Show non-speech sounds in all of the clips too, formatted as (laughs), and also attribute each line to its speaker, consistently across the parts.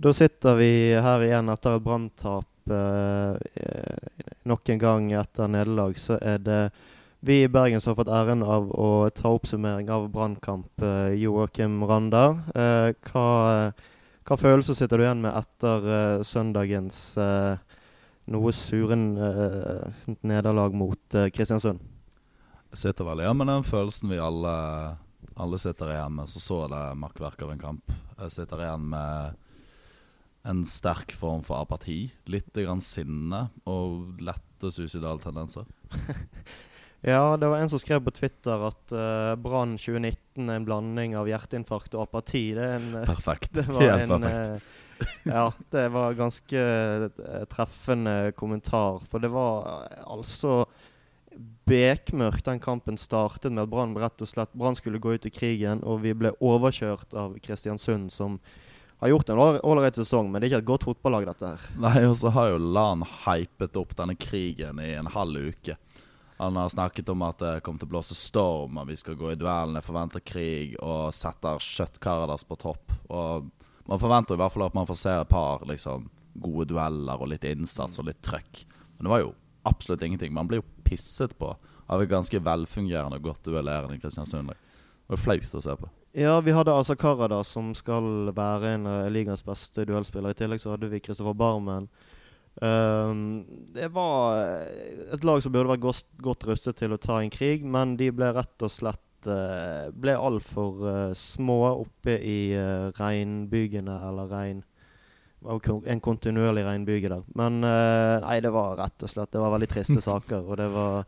Speaker 1: Da sitter vi her igjen etter et branntap eh, nok en gang etter nederlag. Så er det vi i Bergen som har fått æren av å ta oppsummering av brannkamp. Eh, Joakim Randa, eh, hva, hva følelser sitter du igjen med etter søndagens noe sure nederlag mot Kristiansund?
Speaker 2: Jeg sitter vel igjen med den følelsen vi alle, alle sitter igjen med. Så så det makkverk av en kamp. Jeg sitter igjen med en sterk form for apati. Litt grann sinne og lette suicidale tendenser. (laughs)
Speaker 1: Ja, det var en som skrev på Twitter at uh, Brann 2019 er en blanding av hjerteinfarkt og apati. Det en, uh,
Speaker 2: Perfekt. (laughs)
Speaker 1: Det var
Speaker 2: Helt
Speaker 1: en,
Speaker 2: perfekt.
Speaker 1: uh, ja, det var ganske treffende kommentar. For det var altså bekmørkt den kampen startet med at Brann rett og slett Brann skulle gå ut i krigen, og vi ble overkjørt av Kristiansund, som har gjort en ålreit sesong, men det er ikke et godt fotballag, dette her.
Speaker 2: Nei, og så har jo Lan hypet opp denne krigen i en halv uke. Han har snakket om at det kommer til å blåse storm, og vi skal gå i duellene, forventer krig, og setter kjøttkaradas på topp. Og man forventer i hvert fall at man får se et par liksom, gode dueller og litt innsats og litt trøkk. Men det var jo absolutt ingenting. Man blir jo pisset på av et ganske velfungerende og godt duellerende Kristiansund. Det var flaut å se på.
Speaker 1: Ja, vi hadde Asa Karada, som skal være en av ligaens beste duellspillere. I tillegg så hadde vi Kristoffer Barmen. Um, det var et lag som burde vært godt, godt, rustet til å ta en krig, men de ble rett og slett uh, ble altfor uh, små oppe i uh, regnbygene, eller regn En kontinuerlig regnbyge der. Men uh, nei, det var rett og slett Det var veldig triste (laughs) saker. Og det var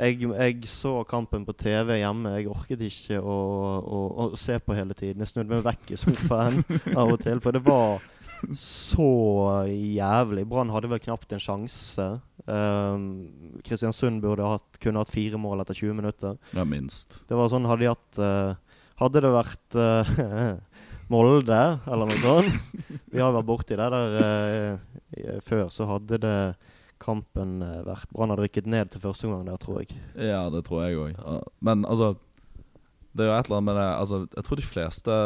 Speaker 1: jeg, jeg, så kampen på TV hjemme. Jeg orket ikke å, å, å se på hele tiden. Jeg snudde meg vekk i sofaen (laughs) av og til. For det var så jævlig. Brann hadde vel knapt en sjanse. Um, Kristiansund burde hatt, kunne hatt fire mål etter 20 minutter.
Speaker 2: Ja, minst.
Speaker 1: Det var sånn, Hadde, de hatt, uh, hadde det vært uh, (laughs) Molde eller noe sånt (laughs) Vi har vært borti det der uh, før, så hadde det kampen vært Brann hadde rykket ned til første gang der, tror jeg.
Speaker 2: Ja, det tror jeg òg. Men altså Det er jo et eller annet med det altså, Jeg tror de fleste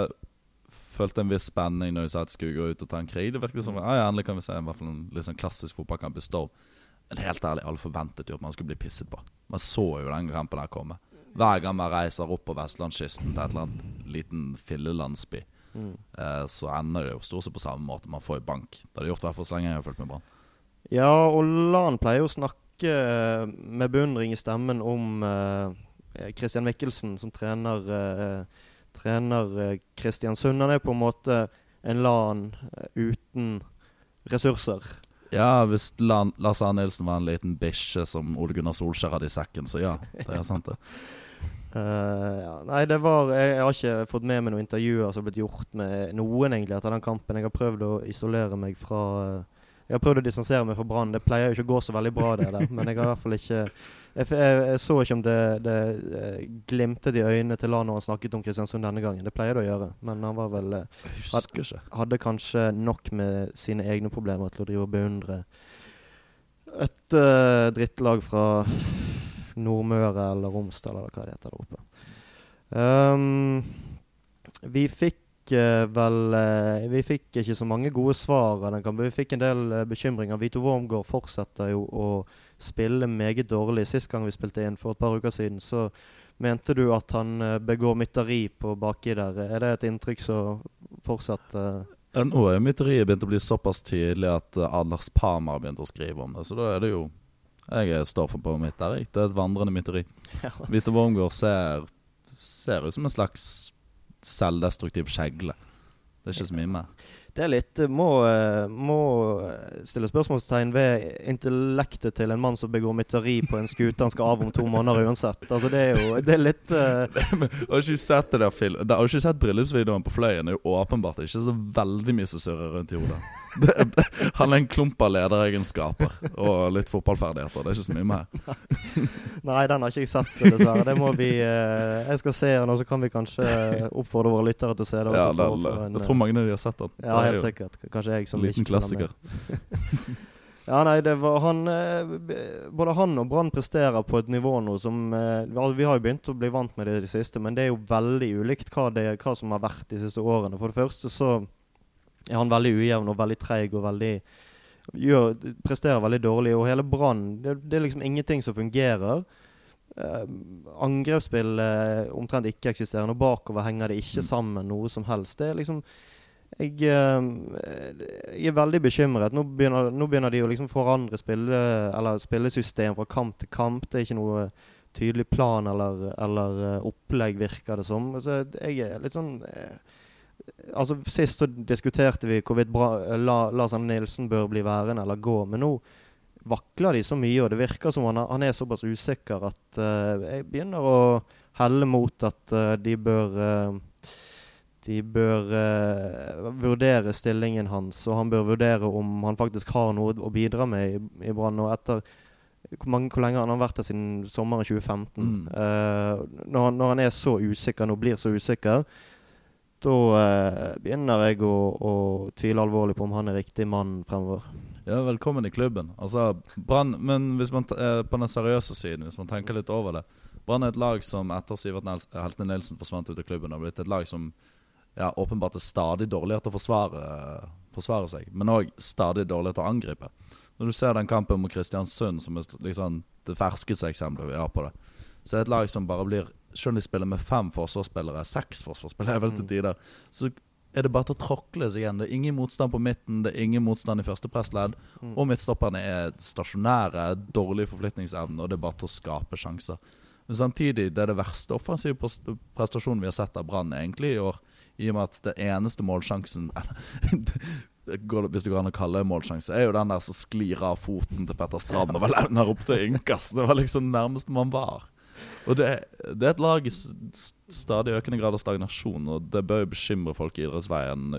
Speaker 2: følte en viss spenning når de sa at de skulle gå ut og ta en krig. Det virker som ah, ja, endelig kan vi se fall en litt sånn klassisk fotballkamp i Storm. Men helt ærlig, alle forventet jo at man skulle bli pisset på. Man så jo den kampen der komme. Hver gang man reiser opp på vestlandskysten til et eller annet liten fillelandsby, mm. eh, så ender det jo stort sett på samme måte. Man får jo bank. Det har de gjort i hvert fall så lenge jeg har fulgt med Brann.
Speaker 1: Ja, og Lan pleier jo å snakke med beundring i stemmen om uh, Christian Mikkelsen, som trener uh, trener Kristiansund. Han er på en måte en LAN uten ressurser.
Speaker 2: Ja, hvis Lan Lars Arne Nilsen var en liten bikkje som Ole Gunnar Solskjær hadde i sekken, så ja. Det er sant, det.
Speaker 1: Uh, (laughs) ja. Nei, det var jeg, jeg, har ikke fått med meg noen intervjuer som har blitt gjort med noen egentlig etter den kampen. Jeg har prøvd å isolere meg fra uh, Jeg har prøvd å distansere meg fra Brann. Det pleier jo ikke å gå så veldig bra, det der. Men jeg har i hvert fall ikke jeg, jeg, jeg, så ikke om det, det glimtet i øynene til Lan når han snakket om Kristiansund denne gangen. Det pleier det å gjøre. Men han var vel had, hadde kanskje nok med sine egne problemer til å drive og beundre et uh, drittlag fra Nordmøre eller Romsdal eller hva det heter der oppe. Um, vi fikk vel uh, Vi fikk ikke så mange gode svar av den kampen. Vi fikk en del bekymringer. Vito Wormgård fortsetter jo å spille meget dårlig. Sist gang vi spilte inn for et par uker siden, så mente du at han begår mytteri på baki der. Er det et inntrykk som fortsatt
Speaker 2: ja, Nå er mytteriet begynt å bli såpass tydelig at Anders Pama har begynt å skrive om det. Så da er det jo jeg står for på mitt der. Det er et vandrende mytteri. (laughs) Ja. Vito Wormgård ser, ser ut som en slags selvdestruktiv kjegle. Det er ikke så mye mer.
Speaker 1: Det er litt Må, må stille spørsmålstegn ved intellektet til en mann som begår mytteri på en skute han skal av om to måneder uansett. Altså Det er jo Det er litt (laughs) uh...
Speaker 2: Har ikke sett det der film Har du ikke sett bryllupsvideoen på Fløyen? Det er jo åpenbart ikke så veldig mye som surrer rundt i hodet. (laughs) Det, det, han er en klump av lederegenskaper og litt fotballferdigheter. Det er ikke så mye mer. (laughs)
Speaker 1: Nei, den har ikke jeg sett, dessverre. Det må vi uh, Jeg skal se den, og så kan vi kanskje oppfordre våre lyttere til å se det.
Speaker 2: Ja, det, en, jeg tror mange av de har sett den.
Speaker 1: Ja, helt sikkert. Kanskje jeg som
Speaker 2: Liten ikke klassiker. (laughs)
Speaker 1: ja, nei, det var han eh, Både han og Brann presterer på et nivå nå som eh, Vi har jo begynt å bli vant med det i det siste, men det er jo veldig ulikt hva, det, hva som har vært de siste årene. For det første så er han veldig ujevn og veldig treig og veldig gjør, presterer veldig dårlig. Og hele Brann det, det, er liksom ingenting som fungerer. Uh, Angrepsspill er omtrent ikke-eksisterende, bakover henger det ikke mm. sammen noe som helst. Det er liksom jeg, jeg, er veldig bekymret. Nå begynner, nå begynner de å liksom forandre spille, spillesystem fra kamp til kamp. Det er ikke noe tydelig plan eller, eller opplegg, virker det som. Så jeg er litt sånn altså Sist så diskuterte vi hvorvidt Lars Arne Nilsen bør bli værende eller gå. Men nå vakler de så mye, og det virker som han, han er såpass usikker at uh, jeg begynner å helle mot at uh, de bør uh, de bør vurdere stillingen hans, og han bør vurdere om han faktisk har noe å bidra med i, i Brann. Og etter hvor, mange, hvor, lenge han har vært der siden sommeren 2015. Mm. Når, når, han er så usikker nå, blir så usikker, da eh, begynner jeg å, å, tvile alvorlig på om han er riktig mann fremover.
Speaker 2: Ja, velkommen i klubben. Altså, Brann, Men hvis man eh, på den seriøse siden, hvis man tenker litt over det Brann er et lag som etter Sivert Heltene Nilsen forsvant ut av klubben, har blitt et lag som ja, åpenbart er stadig dårligere til å forsvare, forsvare seg, men òg stadig dårligere til å angripe. Når du ser den kampen mot Kristiansund, som er liksom det ferskeste eksempelet vi har på det, så er det et lag som bare blir selv om de spiller med fem forsvarsspillere, seks forsvarsspillere vel til mm. tider, så er det bare til å tråkle seg igjen. Det er ingen motstand på midten, det er ingen motstand i første pressledd. Mm. Og midtstopperne er stasjonære, dårlig forflytningsevne, og det er bare til å skape sjanser. Men samtidig, det er det verste offensive prestasjonen vi har sett av Brann egentlig i år. I og med at det eneste målsjansen (laughs) Hvis det går an å kalle det målsjanse, er jo den der som sklir av foten til Petter Strand og vel evner opp til innkast. Det var liksom det nærmeste man var. Og det, det, er et lag i stadig økende grad av stagnasjon, og det bør jo bekymre folk i idrettsveien.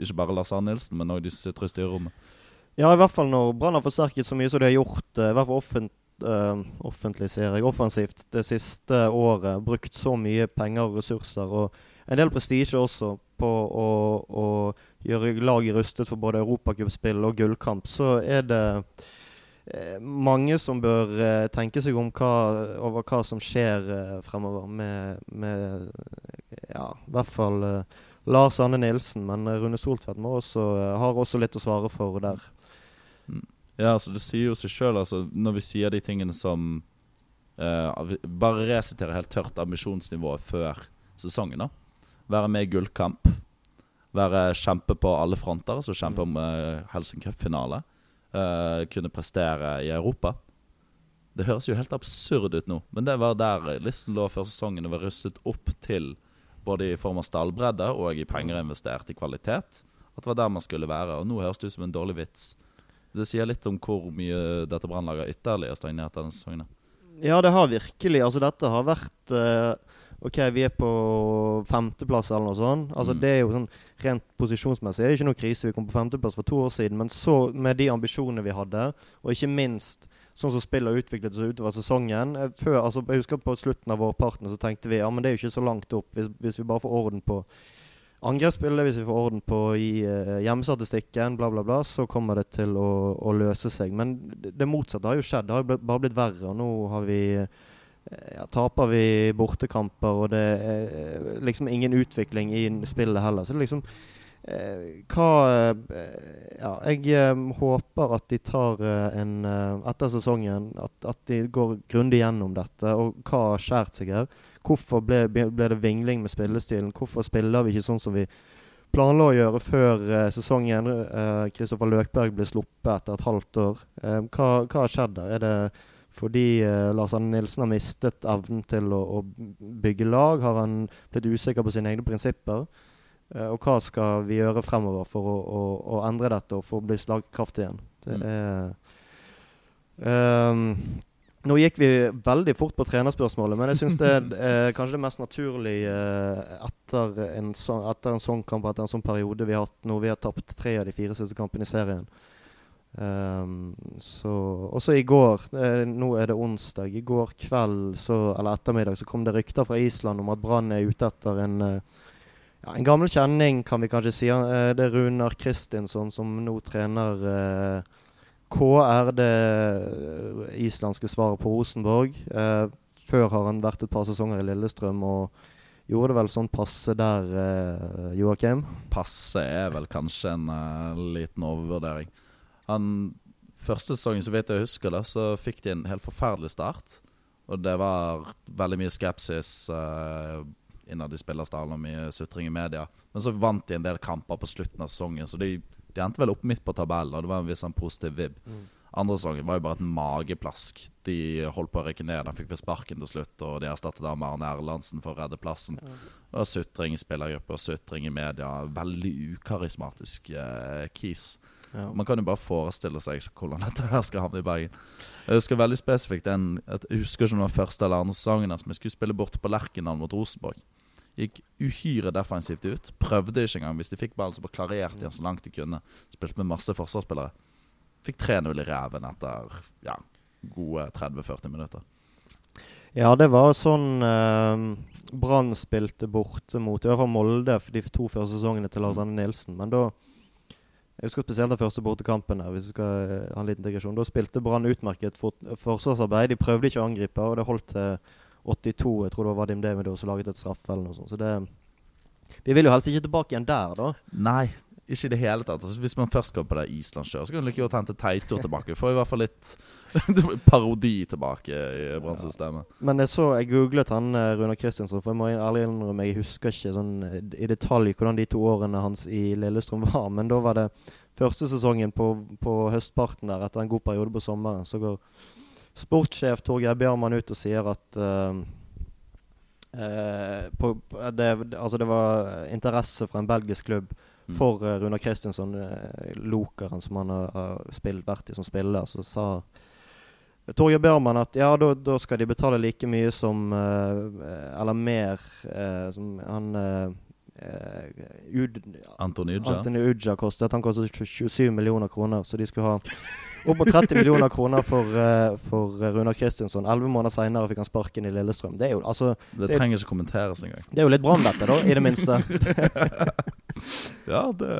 Speaker 2: Ikke bare Lars Arne Nilsen, men òg de sitter i styrerommet.
Speaker 1: Ja, i hvert fall når Brann har forsterket så mye som de har gjort, uh, i hvert fall offent, uh, offentlig, ser jeg, offensivt, det siste året. Brukt så mye penger og ressurser, og en del prestisje også, på å, å gjøre laget rustet for både europacupspill og gullkamp, så er det Eh, mange som bør eh, tenke seg om hva, over hva som skjer eh, fremover med, med ja, i hvert fall Lars Anne Nilsen. Men Rune Soltvedt har også litt å svare for der.
Speaker 2: Mm. Ja, altså Det sier jo seg sjøl, altså, når vi sier de tingene som Bare resiterer helt tørt ambisjonsnivået før sesongen. da Være med i gullkamp. Være kjempe på alle fronter, altså kjempe om uh, Cup-finale. uh, kunne prestere i Europa. Det høres jo helt absurd ut nå, men det var der listen lå før sesongen. Det var rustet opp til både i form av stallbredde og i penger investert i kvalitet. At det var der man skulle være. Og nå høres det ut som en dårlig vits. Det sier litt om hvor mye dette brannlaget ytterligere stagnert denne sesongen.
Speaker 1: Ja, det har virkelig. Altså, dette har vært uh OK, vi er på femteplass eller noe sånt. Altså mm. Det er jo sånn Rent posisjonsmessig det er ikke noe krise. Vi kom på femteplass for to år siden. Men så, med de ambisjonene vi hadde, og ikke minst sånn som spillet utviklet seg utover sesongen eh, før, altså Jeg husker på slutten av vårparten så tenkte vi ja, men det er jo ikke så langt opp hvis, hvis vi bare får orden på angrepsspillet, hvis vi får orden på i uh, hjemmestatistikken, bla, bla, bla, så kommer det til å, å løse seg. Men det, det, motsatte har jo skjedd. Det har jo bare blitt verre. og Nå har vi uh, ja, taper vi bortekamper, og det er liksom ingen utvikling i spillet heller. Så det liksom eh, Hva eh, Ja, jeg eh, håper at de tar eh, en eh, Etter sesongen at, at de går grundig gjennom dette, og hva har skjært seg her. Hvorfor ble, ble, det vingling med spillestilen? Hvorfor spiller vi ikke sånn som vi planla å gjøre før sesongen? Kristoffer Løkberg ble sluppet etter et halvt år. hva, hva har skjedd der? Er det fordi uh, Lars Arne Nilsen har mistet evnen til å, å, bygge lag. Har han blitt usikker på sine egne prinsipper? Uh, og hva skal vi gjøre fremover for å, å, å endre dette og få bli slagkraftig igjen? Det mm. er um, nå gikk vi veldig fort på trenerspørsmålet, men jeg syns det (laughs) er kanskje det mest naturlige eh, etter, en så, etter en sånn kamp, etter en sånn periode vi har hatt nå vi har tapt tre av de fire siste kampene i serien. Um, så Også i går, eh, nå er det onsdag, i går kveld så, eller ettermiddag så kom det rykter fra Island om at Brann er ute etter en, uh, ja, en gammel kjenning, kan vi kanskje si. Uh, det er Runar Kristinsson som nå trener uh, KR, det islandske svaret på Rosenborg. før har han vært et par sesonger i Lillestrøm og gjorde det vel sånn passe der, Joakim?
Speaker 2: Passe er vel kanskje en liten overvurdering. Han Første sesongen, så vidt jeg husker det, så fikk de en helt forferdelig start. Og det var veldig mye skepsis uh, innad i spillerstallen og mye sutring i media. Men så vant de en del kamper på slutten av sesongen, så de, de endte vel opp midt på tabellen. Og det var en viss sånn positiv vib. Mm. Andre sesongen var jo bare et mageplask. De holdt på å rykke ned. De fikk vel sparken til slutt, og de erstattet av Arne Erlandsen for å redde plassen. Og sutring i spillergruppe og sutring i media. Veldig ukarismatisk uh, kis. Ja. Man kan jo bare forestille seg hvordan dette her skal havne i Bergen. Jeg husker veldig spesifikt en, Jeg husker ikke om det var første eller andre sesongen som vi skulle spille borte på Lerkendal mot Rosenborg. Gikk uhyre defensivt ut. Prøvde ikke engang. Hvis de fikk ballen, så bare klarerte de så langt de kunne. Spilte med masse forsvarsspillere. Fikk 3-0 i ræven etter ja, gode 30-40 minutter.
Speaker 1: Ja, det var sånn eh, Brann spilte borte mot i hvert fall Molde for de to første sesongene til Lars Anne Nilsen. Men da Jeg husker spesielt den første bortekampen. her, hvis vi skal eh, ha en liten digresjon. Da spilte Brann utmerket for, forsvarsarbeid. De prøvde ikke å angripe, og det holdt til 82. Jeg tror det var Vadim Davido som laget et straffe eller noe sånt. Så det Vi vil jo helst ikke tilbake igjen der, da.
Speaker 2: Nei, ikke i det hele tatt. Altså, hvis man først skal på det islandskjøret, så kan du like godt hente Teito tilbake. Får i hvert fall litt (laughs) parodi tilbake i brannsystemet.
Speaker 1: Ja. Men jeg så, jeg googlet han eh, Runar Kristiansson, for jeg må ærlig innrømme jeg husker ikke sånn eh, i detalj hvordan de to årene hans i Lillestrøm (laughs) var. Men da var det første sesongen på, på høstparten der, etter en god periode på sommeren. Så går sportssjef Torgeir Bjarmann ut og sier at uh, uh, på, det, altså det var interesse fra en belgisk klubb. For uh, Runar Kristinsson, uh, lokeren som han har, har spill, vært i som spiller, så sa Torje Børman at ja, da skal de betale like mye som uh, Eller mer som han
Speaker 2: Ud, Antony Uja.
Speaker 1: Antony Uja kostet. Han kostet 27 millioner kroner, så de skulle ha opp mot 30 millioner kroner for, uh, for Runar Kristinsson. Elleve måneder seinere fikk han sparken i Lillestrøm. Det jo altså
Speaker 2: Det, det trenger ikke kommenteres engang.
Speaker 1: Det er jo litt Brann, dette, da, i det minste. (laughs)
Speaker 2: ja, det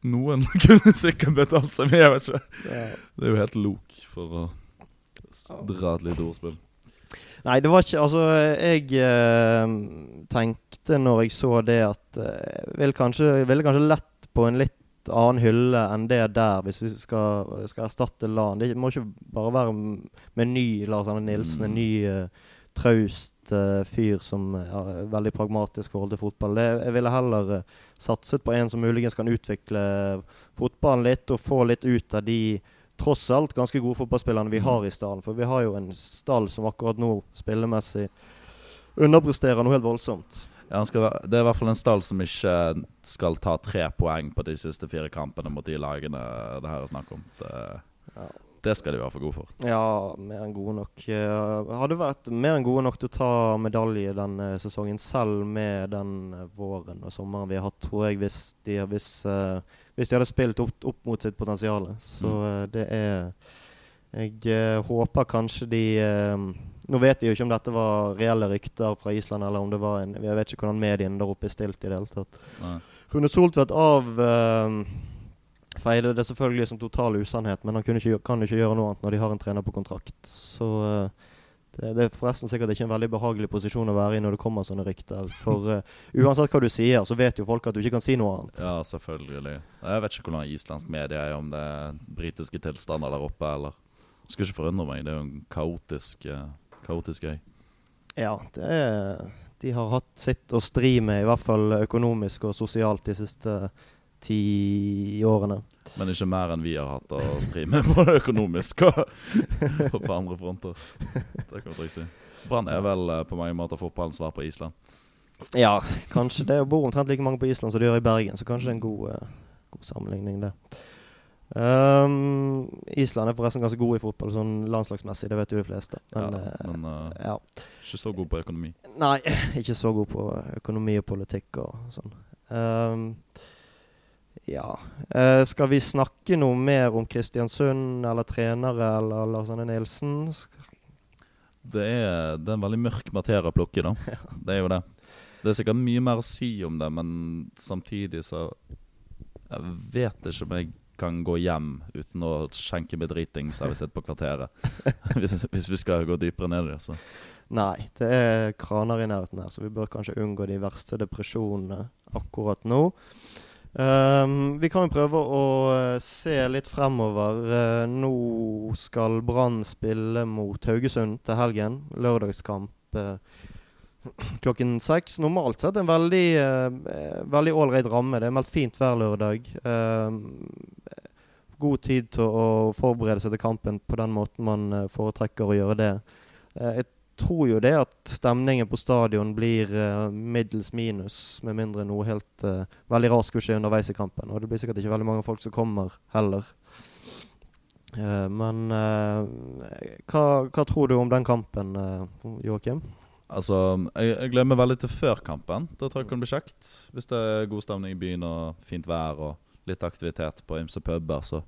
Speaker 2: Noen (laughs) kunne sikkert betalt seg med, jeg vet ikke. Det er jo helt lok for å dra et lite ordspill.
Speaker 1: Nei, det var ikke Altså, jeg eh, tenkte når jeg så det, at jeg eh, ville kanskje, vil kanskje lett på en litt annen hylle enn det der, hvis vi skal, skal erstatte LAN. Det må ikke bare være med ny Lars Arne Nilsen, en mm. ny uh, traust uh, fyr som er veldig pragmatisk forhold til fotball. Det, jeg ville heller uh, satset på en som muligens kan utvikle fotballen litt og få litt ut av de tross alt ganske gode fotballspillerne vi har i stallen. For vi har jo en stall som akkurat nå spillemessig underpresterer noe helt voldsomt.
Speaker 2: Ja, skal, det er i hvert fall en stall som ikke skal ta tre poeng på de siste fire kampene mot de lagene det her er snakk om. Det, ja. Det skal de være for gode for.
Speaker 1: Ja, mer enn gode nok. Uh, hadde vært mer enn gode nok til å ta medalje denne sesongen, selv med den uh, våren og sommeren vi har hatt, tror jeg, hvis de, hvis, hvis de hadde spilt opp, opp, mot sitt potensial. Så mm. det er Jeg håper kanskje de Nå vet vi jo ikke om dette var reelle rykter fra Island, eller om det var en Jeg vet ikke hvordan mediene der oppe er stilt i det hele tatt. Nei. Rune Soltvedt av feiler det selvfølgelig som total usannhet, men han ikke, kan ikke gjøre noe annet når de har en trener på kontrakt. Så uh, det, det, er forresten sikkert ikke en veldig behagelig posisjon å være i når det kommer sånne rykter. For uh, uansett hva du sier, så vet jo folk at du ikke kan si noe annet.
Speaker 2: Ja, selvfølgelig. Jeg vet ikke hvordan islandsk media er, om det er britiske tilstander der oppe, eller Skulle ikke forundre meg. Det er jo en kaotisk, uh, kaotisk gøy.
Speaker 1: Ja, det er, de har hatt sitt å stri med, i hvert fall økonomisk og sosialt, de siste ti årene.
Speaker 2: Men ikke mer enn vi har hatt å stri med (laughs) både økonomisk og, (laughs) og på andre fronter. Det kan jeg si. Brann er vel eh, på mange måter fotballens svar på Island.
Speaker 1: Ja, kanskje det. Bor omtrent like mange på Island som de gjør i Bergen, så kanskje det er en god, uh, god sammenligning, det. Um, Island er forresten ganske god i fotball, sånn landslagsmessig. Det vet jo de fleste.
Speaker 2: Men, ja, eh, men uh, ja. ikke så god på økonomi.
Speaker 1: Nei, (laughs) ikke så god på økonomi og politikk og sånn. Um, ja. Uh, skal vi snakke noe mer om Kristiansund eller trenere eller Lars Arne Nilsen?
Speaker 2: Det er, det er, en veldig mørk materie å plukke, da. (laughs) Det er jo det. Det er sikkert mye mer å si om det, men samtidig så Jeg vet ikke om jeg kan gå hjem uten å skjenke med dritings har vi sitter på kvarteret. (laughs) hvis, hvis, vi skal gå dypere ned i det. Så.
Speaker 1: Nei, det er kraner i nærheten her, så vi bør kanskje unngå de verste depresjonene akkurat nå. Um, vi kan jo prøve å uh, se litt fremover. Uh, nå skal Brann spille mot Haugesund til helgen. Lørdagskamp. Uh, klokken seks. Normalt sett en veldig uh, veldig ålreit ramme. Det er meldt fint hver lørdag. Uh, god tid til å forberede seg til kampen på den måten man uh, foretrekker å gjøre det. jeg tror jo det at stemningen på stadion blir middels minus, med mindre noe helt veldig raskt skulle skje underveis i kampen. Og det blir sikkert ikke veldig mange folk som kommer heller. men hva, hva, tror du om den kampen, Joakim?
Speaker 2: Altså, jeg, jeg glemmer veldig til før kampen. Da tror jeg det kan bli kjekt. Hvis det er god stemning i byen og fint vær og litt aktivitet på ymse puber, så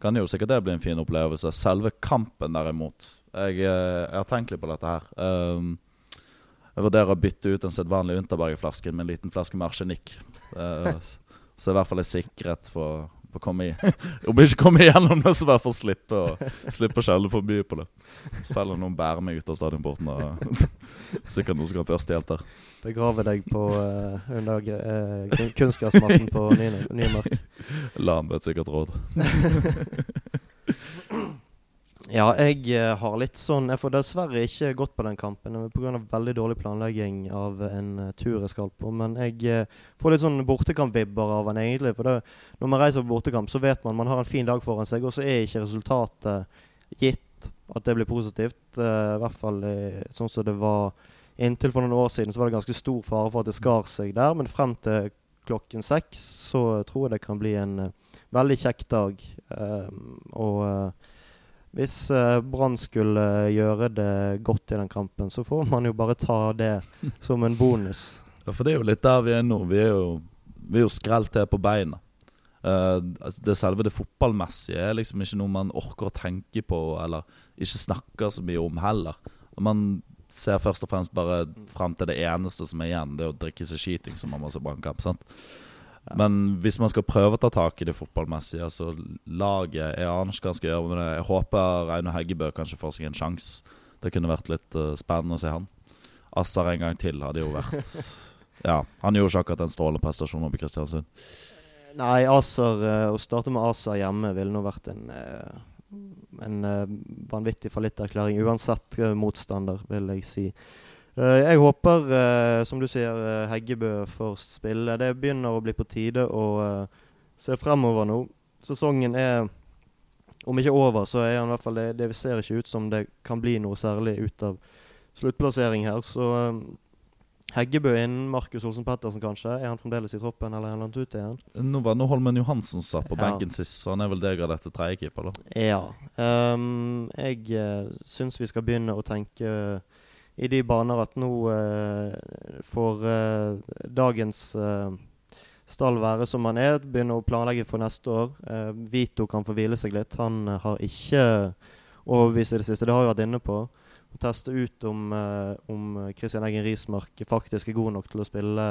Speaker 2: kan jo sikkert det bli en fin opplevelse. Selve kampen, derimot Jeg, eh, jeg har tenkt litt på dette her. Um, jeg vurderer å bytte ut den sedvanlige Unterberger-flasken med en liten flaske med arsenikk. Uh, så i hvert fall er sikkerhet for å komme i (laughs) Om ikke komme igjennom det, så i hvert fall slippe å Slippe å skjelle for mye på det. Så feller noen bærer meg ut av stadionporten. (laughs) Sikkert noen som kan først hjelpe der.
Speaker 1: Begrave deg på uh, under uh, kunstgressmatten på Nymark. (laughs)
Speaker 2: Lam vet sikkert råd.
Speaker 1: Ja, jeg eh, har litt sånn Jeg får dessverre ikke gått på den kampen pga. veldig dårlig planlegging av en uh, tur jeg skal på. Men jeg uh, får litt sånn bortekampvibber av den egentlig. For det, når man reiser på bortekamp, så vet man man har en fin dag foran seg, og så er ikke resultatet gitt at det blir positivt. I hvert fall sånn som det var inntil for noen år siden, så var det ganske stor fare for at det skar seg der. Men frem til klokken seks så tror jeg det kan bli en veldig kjekk dag. og hvis uh, Brann skulle uh, gjøre det godt i den kampen, så får man jo bare ta det (laughs) som en bonus.
Speaker 2: Ja, for det er jo litt der vi er nå. Vi er jo, vi er jo skrelt her på beina. Uh, det selve det fotballmessige er liksom ikke noe man orker å tenke på, eller ikke snakker så mye om heller. Man ser først og fremst bare fram til det eneste som er igjen, det er å drikke seg skiting som man må se Brannkamp. sant? Men hvis man skal prøve å ta tak i det fotballmessige altså Laget Jeg aner ikke hva han skal gjøre med det. Jeg håper Reino Heggebø kanskje får seg en sjanse. Det kunne vært litt uh, spennende å se han. Assar en gang til hadde jo vært (laughs) Ja, Han gjorde ikke akkurat en strålende prestasjon i Kristiansund.
Speaker 1: Nei, Assar, uh, å starte med Assar hjemme ville nå vært en en vanvittig fallitterklæring uansett motstander, vil jeg si. Eh, jeg håper, eh, som du sier, eh, Heggebø får spille. Det begynner å bli på tide å se fremover nå. Sesongen er om ikke over, så er han i hvert fall det, det ser ikke ut som det kan bli noe særlig ut av sluttplassering her. Så Heggebø innen Markus Olsen Pettersen, kanskje? Er han fremdeles i troppen, eller er han ute igjen?
Speaker 2: Nå var det Holmen Johansen satt på ja. benken sist, så han er vel deg av dette tredjekeeper, da?
Speaker 1: Ja. Um, jeg uh, syns vi skal begynne å tenke uh, i de baner at nå eh, får eh, dagens eh, stall være som han er. Begynne å planlegge for neste år. Vito kan få hvile seg litt. Han har ikke overbevist i det siste. Det har vi vært inne på. Å teste ut om, eh, om Christian Eggen Rismark faktisk er god nok til å spille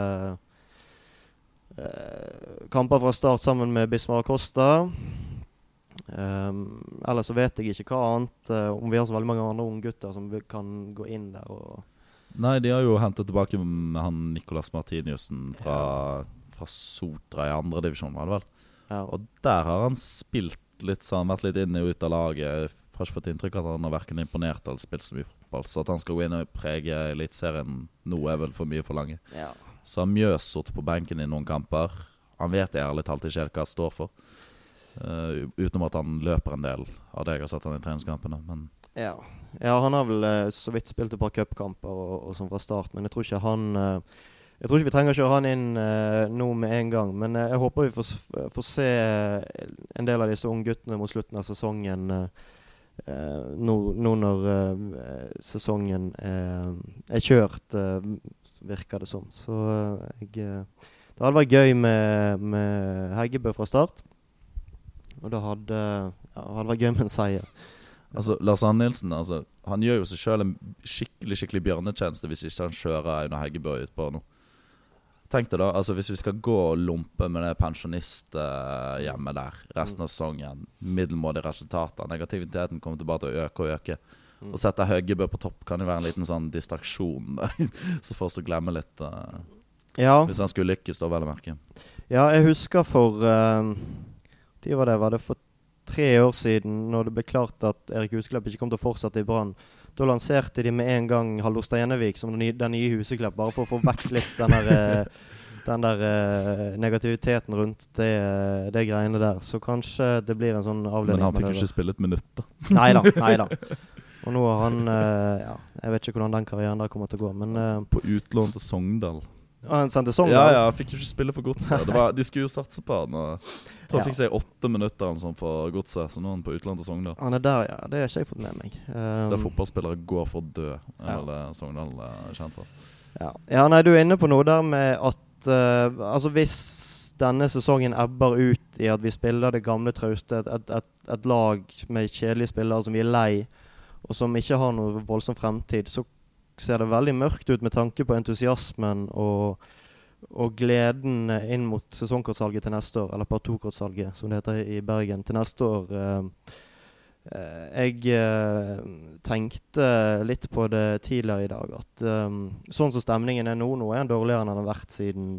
Speaker 1: kamper fra start sammen med Bismar Costa. Um, ellers så vet jeg ikke hva annet uh, Om vi har så veldig mange andre unggutter som kan gå inn der og
Speaker 2: Nei, de har jo hentet tilbake med han Nicolas Martiniussen fra, ja. fra Sotra i andredivisjon, var det vel? Ja. Og der har han spilt litt sånn, vært litt inn og ut av laget. Jeg har ikke fått inntrykk av at han har verken imponert eller spilt så mye fotball. Så at han skal gå inn og prege Eliteserien nå er vel for mye for lange. Ja. Så har Mjøs sittet på benken i noen kamper. Han vet ærlig talt ikke helt hva han står for. Uh, utenom at han løper en del av det jeg har sett han i treningskampene. Men
Speaker 1: ja. ja. han har vel uh, så vidt spilt et par cupkamper og, og sånn fra start, men jeg tror ikke han uh, Jeg tror ikke vi trenger å kjøre han inn nå med en gang, men jeg håper vi får, får, se en del av disse ungguttene mot slutten av sesongen. Nå, nå, når sesongen er kjørt, virker det som. Så jeg Det hadde vært gøy med, med Heggebø fra start. Og det hadde, ja, hadde vært gøy med en seier.
Speaker 2: Altså, Lars Arne Nilsen altså, han gjør jo seg sjøl en skikkelig skikkelig bjørnetjeneste hvis ikke han kjører Aune Heggebø utpå nå. Tenk deg da, altså hvis vi skal gå og lompe med det pensjonisthjemmet der resten av sesongen, middelmådige resultater, negativiteten kommer tilbake til å øke og øke.
Speaker 1: Mm.
Speaker 2: Å sette Høggebø på topp kan jo være en liten sånn distraksjon, da, (laughs) så får oss å glemme litt. Uh,
Speaker 1: Ja,
Speaker 2: hvis han skulle lykkes, da, vel å merke.
Speaker 1: ja jeg husker for uh, De var det, var det for tre år siden, når det ble klart at Erik Huseklepp ikke kom til å fortsette i Brann. Da lanserte de med en gang Hallo Steinevik som den nye, den nye Huseklepp, bare for å få vekk litt den der, eh, den der eh, negativiteten rundt det, det greiene der. Så kanskje det blir en sånn avledning.
Speaker 2: Men han fikk jo ikke spille et minutt, da. (laughs)
Speaker 1: Nei da. Nei da. (laughs) Og nå har han eh, ja, Jeg vet ikke hvordan den karrieren der kommer til å gå, men
Speaker 2: På utlån til Sogndal.
Speaker 1: Han sendte sånn?
Speaker 2: Ja, ja, fikk jo ikke spille for Godset. De skulle jo satse på han. Og tror (laughs)
Speaker 1: jeg
Speaker 2: fikk seg åtte minutter eller sånn for Godset, så nå er han på utlandet til Sogndal.
Speaker 1: Han er der, ja. Det har ikke jeg fått med meg. Um,
Speaker 2: Der fotballspillere går for å dø, er vel det Sogndal er kjent for.
Speaker 1: Ja. ja, nei, du er inne på noe der med at uh, Altså, hvis denne sesongen ebber ut i at vi spiller det gamle trauste, et, et, et lag med kjedelige spillere som vi er lei, og som ikke har noe voldsom fremtid, så ser det veldig mørkt ut med tanke på entusiasmen og, og gleden inn mot sesongkortsalget til neste år, eller partokortsalget, 2-kortsalget, som det heter i Bergen, til neste år. eh, eh, jeg eh, tenkte litt på det tidligere i dag, at sånn som stemningen er nå, nå er den dårligere enn den har vært siden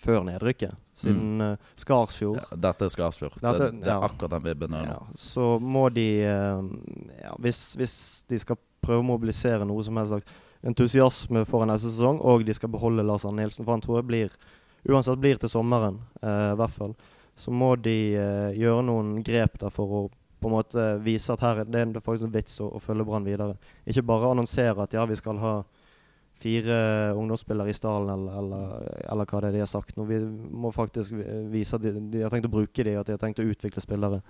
Speaker 1: før nedrykket. Siden eh, Skarsfjord.
Speaker 2: Ja, dette er Skarsfjord.
Speaker 1: Dette-
Speaker 2: det, det er
Speaker 1: ja.
Speaker 2: akkurat den vibben.
Speaker 1: Ja, så må de ja, hvis, hvis de skal prøve å mobilisere noe som helst slags entusiasme for neste sesong, og de skal beholde Lars Arne Nilsen, for han tror jeg blir Uansett blir til sommeren, eh, i hvert fall. Så må de eh, gjøre noen grep der for å på en måte vise at her er det er faktisk en vits å, å følge Brann videre. Ikke bare annonsere at ja, vi skal ha fire ungdomsspillere i stallen, eller, eller, eller hva det er de har sagt. Nå, vi må faktisk vise at de, de har tenkt å bruke dem, at de har tenkt å utvikle spillere.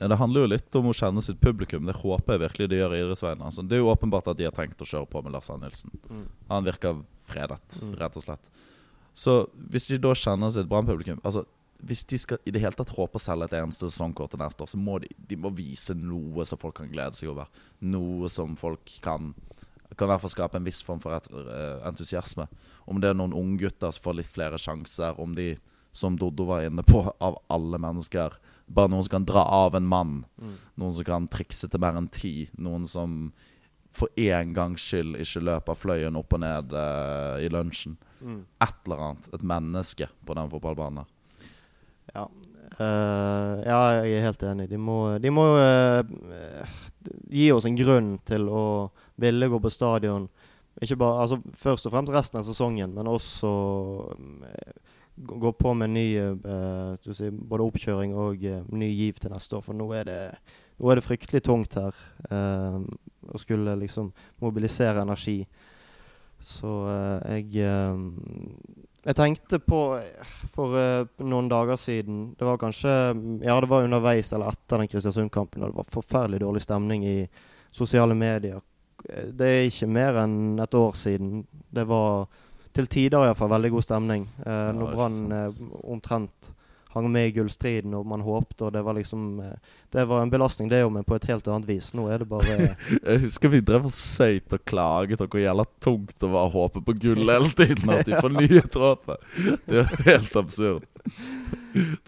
Speaker 2: Ja, det handler jo litt om å kjenne sitt publikum. Det håper jeg virkelig de gjør i idrettsveien. Altså, det er jo åpenbart at de har tenkt å kjøre på med Lars Arne Nilsen. Han virker fredet,
Speaker 1: Mm.
Speaker 2: rett og slett. Så hvis de da kjenner sitt Brann-publikum altså, Hvis de skal i det hele tatt håpe å selge et eneste sesongkort til neste år, så må de, de må vise noe som folk kan glede seg over. Noe som folk kan Kan i hvert fall skape en viss form for eh, entusiasme. Om det er noen unggutter som får litt flere sjanser, om de, som Doddo var inne på, av alle mennesker Bare noen som kan dra av en mann. Noen som kan trikse til mer enn ti. Noen som for én gangs skyld ikke løper fløyen opp og ned uh, i lunsjen.
Speaker 1: Mm.
Speaker 2: Et eller annet. Et menneske på den fotballbanen. der.
Speaker 1: Ja. Uh, ja, jeg er helt enig. De må, de må uh, gi oss en grunn til å ville gå på stadion. Ikke bare, altså Først og fremst resten av sesongen, men også eh, gå på med ny uh, si, både oppkjøring og uh, ny giv til neste år. For nå er det, nå er det fryktelig tungt her uh, å skulle liksom mobilisere energi. Så eh, jeg eh, Jeg tenkte på for eh, noen dager siden Det var kanskje Ja, det var underveis eller etter den Kristiansund-kampen, og det var forferdelig dårlig stemning i sosiale medier. Eh, Det er ikke mer enn et år siden. Det var til tider iallfall veldig god stemning. Eh, når Brann eh, omtrent hang med i gullstriden, og man håpte, og det var liksom eh, Det var en belastning, det jo, men på et helt annet vis. Nå er det bare (laughs)
Speaker 2: Jeg husker vi drev og søyt og klaget og hvor jævla tungt det var å håpe på gull hele tiden. At de fornyet håpet. Det er helt absurd.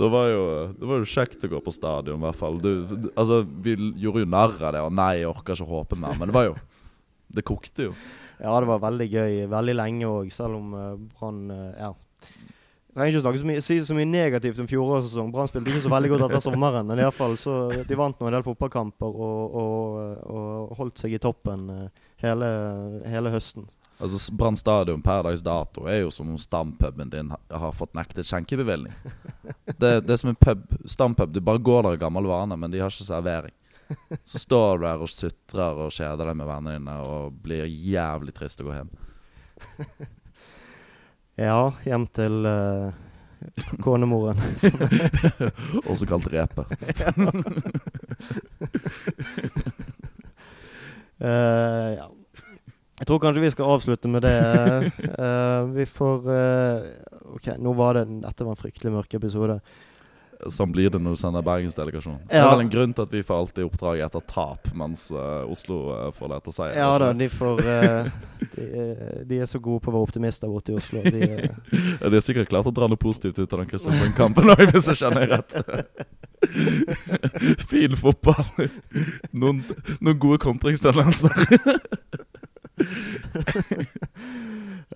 Speaker 2: Det var jo Det var jo kjekt å gå på stadion, i hvert fall. Du, du- altså, vi gjorde jo narr av det, og nei, jeg orker ikke håpe mer. Men det var jo Det kokte jo.
Speaker 1: Ja, det var veldig gøy veldig lenge òg, selv om uh, Brann uh, Ja. Jeg trenger ikke snakke så mye, si så mye negativt om fjorårets sesong. Brann spilte ikke så veldig godt etter sommeren, men i alle fall så de vant nå en del fotballkamper og, og, og holdt seg i toppen uh, hele, hele høsten.
Speaker 2: Altså Brann stadion per dags dato er jo som om stampuben din har fått nektet skjenkebevilgning. (laughs) Det, det er som en pub, stampub. Du bare går der i gammel vane, men de har ikke servering. Så står du der og sutrer og kjeder deg med vennene dine og blir jævlig trist å gå hjem. (laughs)
Speaker 1: Ja, hjem til uh, konemoren. (laughs)
Speaker 2: Også kalt repe.
Speaker 1: uh, (laughs) ja. Jeg tror kanskje vi skal avslutte med det. Uh, vi får eh, Ok, nå var det Dette var en fryktelig mørk episode.
Speaker 2: Sånn blir det når du sender Bergensdelegasjonen. Det er vel en grunn til at vi får alltid oppdrag etter tap, mens uh, Oslo uh, får det etter seier.
Speaker 1: Ja da, de får uh, de, er- de er så gode på å være optimister borte i Oslo. De, er- (laughs)
Speaker 2: Ja, De har sikkert klart å dra noe positivt ut av den Kristiansand-kampen òg, hvis jeg kjenner rett. (laughs) fin fotball. Noen, noen gode kontringstendenser. (laughs)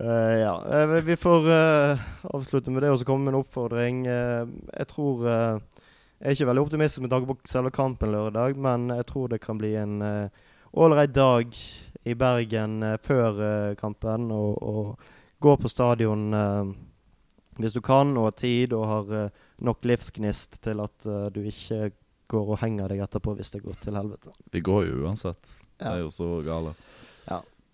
Speaker 1: Eh, ja. Uh, vi- får uh, avslutte med det og så komme med en oppfordring. Jeg tror Jeg er ikke veldig optimistisk med tanke på selve kampen lørdag, men jeg tror det kan bli en ålreit dag i Bergen før kampen. Og, og gå på stadion hvis du kan og har tid og har nok livsgnist til at du ikke går og henger deg etterpå hvis det går til helvete.
Speaker 2: Vi går jo uansett. Det er jo så gale.
Speaker 1: Ja.